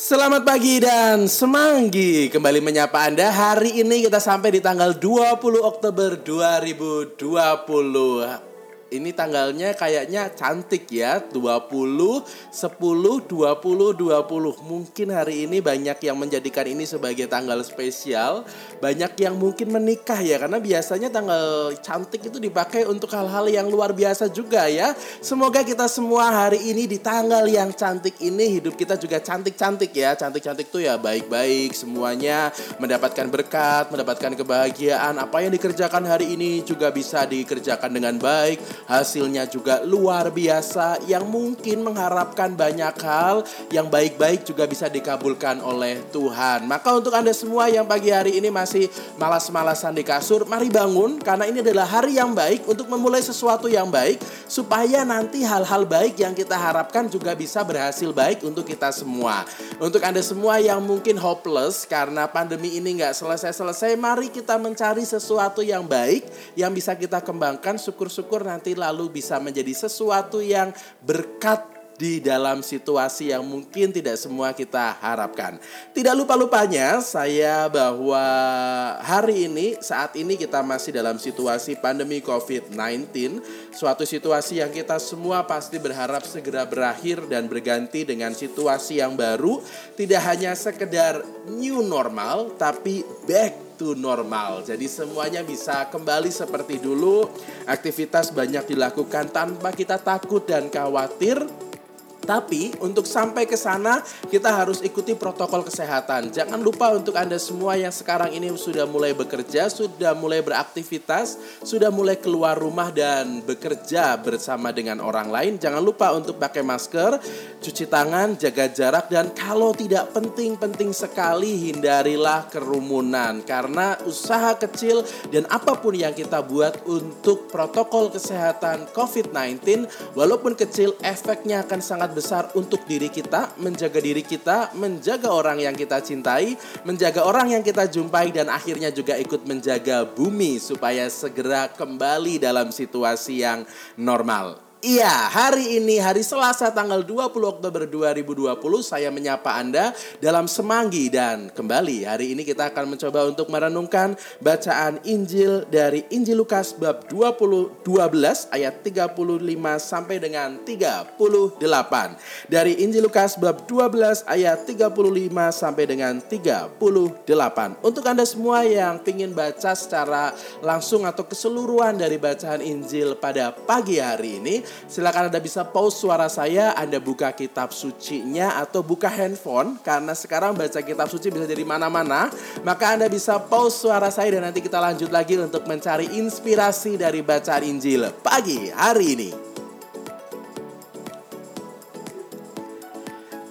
Selamat pagi dan semanggi. Kembali menyapa Anda. Hari ini kita sampai di tanggal 20 Oktober 2020 ini tanggalnya kayaknya cantik ya 20 10 20 20 mungkin hari ini banyak yang menjadikan ini sebagai tanggal spesial. Banyak yang mungkin menikah ya karena biasanya tanggal cantik itu dipakai untuk hal-hal yang luar biasa juga ya. Semoga kita semua hari ini di tanggal yang cantik ini hidup kita juga cantik-cantik ya. Cantik-cantik tuh ya baik-baik semuanya. Mendapatkan berkat mendapatkan kebahagiaan. Apa yang dikerjakan hari ini juga bisa dikerjakan dengan baik hasilnya juga luar biasa yang mungkin mengharapkan banyak hal yang baik-baik juga bisa dikabulkan oleh Tuhan. Maka untuk Anda semua yang pagi hari ini masih malas-malasan di kasur, mari bangun karena ini adalah hari yang baik untuk memulai sesuatu yang baik supaya nanti hal-hal baik yang kita harapkan juga bisa berhasil baik untuk kita semua. Untuk Anda semua yang mungkin hopeless karena pandemi ini nggak selesai-selesai, mari kita mencari sesuatu yang baik yang bisa kita kembangkan. Syukur-syukur nanti lalu bisa menjadi sesuatu yang berkat di dalam situasi yang mungkin tidak semua kita harapkan. Tidak lupa-lupanya saya bahwa hari ini saat ini kita masih dalam situasi pandemi COVID-19, suatu situasi yang kita semua pasti berharap segera berakhir dan berganti dengan situasi yang baru, tidak hanya sekedar new normal tapi back to normal. Jadi semuanya bisa kembali seperti dulu, aktivitas banyak dilakukan tanpa kita takut dan khawatir tapi untuk sampai ke sana kita harus ikuti protokol kesehatan. Jangan lupa untuk Anda semua yang sekarang ini sudah mulai bekerja, sudah mulai beraktivitas, sudah mulai keluar rumah dan bekerja bersama dengan orang lain, jangan lupa untuk pakai masker, cuci tangan, jaga jarak dan kalau tidak penting-penting sekali hindarilah kerumunan karena usaha kecil dan apa pun yang kita buat untuk protokol kesehatan COVID-19 walaupun kecil efeknya akan sangat sangat besar untuk diri kita, menjaga diri kita, menjaga orang yang kita cintai, menjaga orang yang kita jumpai dan akhirnya juga ikut menjaga bumi supaya segera kembali dalam situasi yang normal. Iya, hari ini hari Selasa tanggal 20 Oktober 2020 saya menyapa Anda dalam Semanggi dan kembali hari ini kita akan mencoba untuk merenungkan bacaan Injil dari Injil Lukas bab 20 12 ayat 35 sampai dengan 38. Dari Injil Lukas bab 12 ayat 35 sampai dengan 38. Untuk Anda semua yang ingin baca secara langsung atau keseluruhan dari bacaan Injil pada pagi hari ini Silakan Anda bisa pause suara saya, Anda buka kitab sucinya atau buka handphone karena sekarang baca kitab suci bisa jadi mana-mana. Maka Anda bisa pause suara saya dan nanti kita lanjut lagi untuk mencari inspirasi dari bacaan Injil pagi hari ini.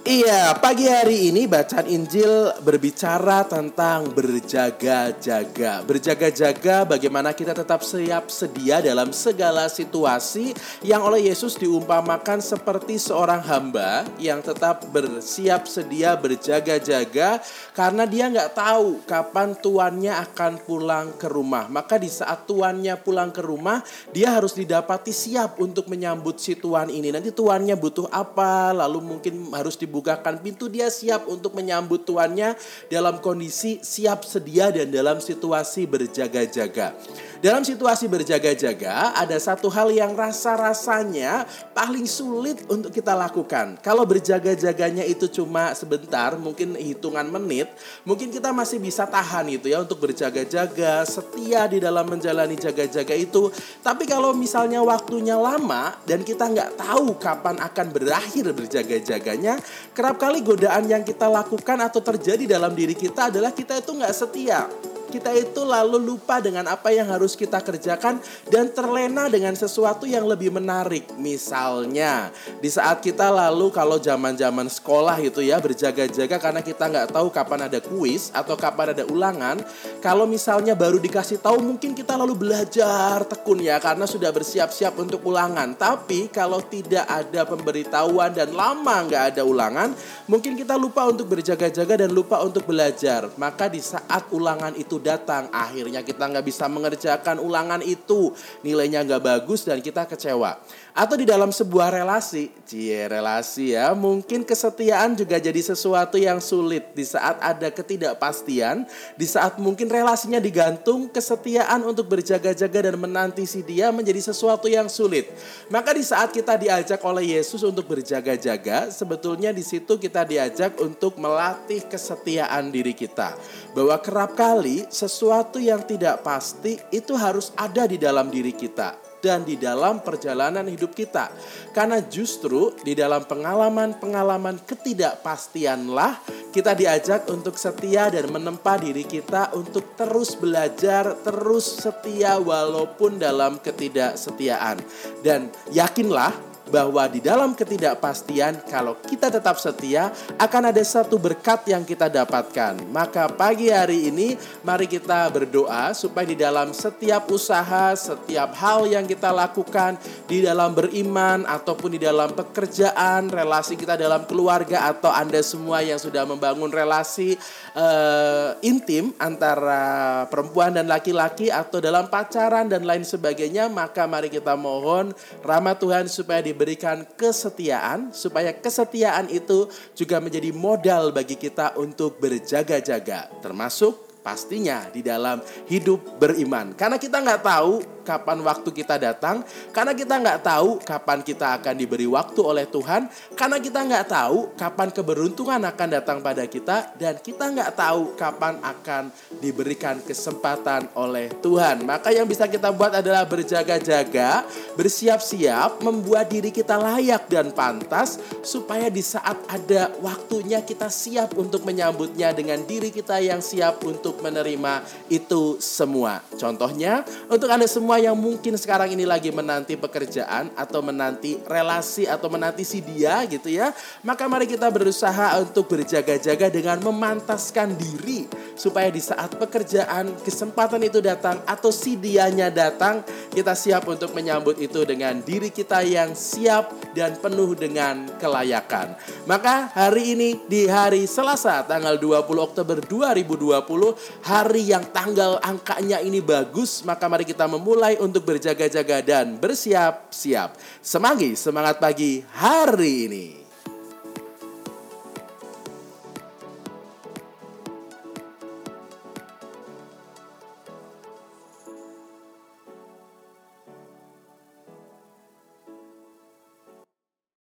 Iya, pagi hari ini bacaan Injil berbicara tentang berjaga-jaga. Berjaga-jaga bagaimana kita tetap siap sedia dalam segala situasi yang oleh Yesus diumpamakan seperti seorang hamba yang tetap bersiap sedia berjaga-jaga karena dia nggak tahu kapan tuannya akan pulang ke rumah. Maka di saat tuannya pulang ke rumah, dia harus didapati siap untuk menyambut si tuan ini. Nanti tuannya butuh apa, lalu mungkin harus dibuka bukakan pintu, dia siap untuk menyambut tuannya dalam kondisi siap sedia dan dalam situasi berjaga-jaga. Dalam situasi berjaga-jaga, ada satu hal yang rasa-rasanya paling sulit untuk kita lakukan. Kalau berjaga-jaganya itu cuma sebentar, mungkin hitungan menit, mungkin kita masih bisa tahan itu ya untuk berjaga-jaga, setia di dalam menjalani jaga-jaga itu. Tapi kalau misalnya waktunya lama dan kita nggak tahu kapan akan berakhir berjaga-jaganya, kerap kali godaan yang kita lakukan atau terjadi dalam diri kita adalah kita itu nggak setia kita itu lalu lupa dengan apa yang harus kita kerjakan dan terlena dengan sesuatu yang lebih menarik. Misalnya, di saat kita lalu kalau zaman-zaman sekolah itu ya berjaga-jaga karena kita nggak tahu kapan ada kuis atau kapan ada ulangan. Kalau misalnya baru dikasih tahu mungkin kita lalu belajar tekun ya karena sudah bersiap-siap untuk ulangan. Tapi kalau tidak ada pemberitahuan dan lama nggak ada ulangan, mungkin kita lupa untuk berjaga-jaga dan lupa untuk belajar. Maka di saat ulangan itu datang akhirnya kita nggak bisa mengerjakan ulangan itu nilainya nggak bagus dan kita kecewa atau di dalam sebuah relasi, cie relasi ya, mungkin kesetiaan juga jadi sesuatu yang sulit di saat ada ketidakpastian, di saat mungkin relasinya digantung kesetiaan untuk berjaga-jaga dan menanti si dia menjadi sesuatu yang sulit. Maka di saat kita diajak oleh Yesus untuk berjaga-jaga, sebetulnya di situ kita diajak untuk melatih kesetiaan diri kita. Bahwa kerap kali sesuatu yang tidak pasti itu harus ada di dalam diri kita dan di dalam perjalanan hidup kita. Karena justru di dalam pengalaman-pengalaman ketidakpastianlah kita diajak untuk setia dan menempa diri kita untuk terus belajar, terus setia walaupun dalam ketidaksetiaan. Dan yakinlah bahwa di dalam ketidakpastian kalau kita tetap setia akan ada satu berkat yang kita dapatkan. Maka pagi hari ini mari kita berdoa supaya di dalam setiap usaha, setiap hal yang kita lakukan di dalam beriman ataupun di dalam pekerjaan, relasi kita dalam keluarga atau Anda semua yang sudah membangun relasi uh, intim antara perempuan dan laki-laki atau dalam pacaran dan lain sebagainya, maka mari kita mohon rahmat Tuhan supaya di diberikan kesetiaan supaya kesetiaan itu juga menjadi modal bagi kita untuk berjaga-jaga termasuk pastinya di dalam hidup beriman. Karena kita nggak tahu kapan waktu kita datang, karena kita nggak tahu kapan kita akan diberi waktu oleh Tuhan, karena kita nggak tahu kapan keberuntungan akan datang pada kita, dan kita nggak tahu kapan akan diberikan kesempatan oleh Tuhan. Maka yang bisa kita buat adalah berjaga-jaga, bersiap-siap, membuat diri kita layak dan pantas, supaya di saat ada waktunya kita siap untuk menyambutnya dengan diri kita yang siap untuk menerima itu semua. Contohnya, untuk Anda semua yang mungkin sekarang ini lagi menanti pekerjaan atau menanti relasi atau menanti si dia gitu ya, maka mari kita berusaha untuk berjaga-jaga dengan memantaskan diri supaya di saat pekerjaan kesempatan itu datang atau si dianya datang, kita siap untuk menyambut itu dengan diri kita yang siap dan penuh dengan kelayakan. Maka hari ini di hari Selasa tanggal 20 Oktober 2020 hari yang tanggal angkanya ini bagus, maka mari kita memulai untuk berjaga-jaga dan bersiap-siap. Semanggi, semangat pagi hari ini.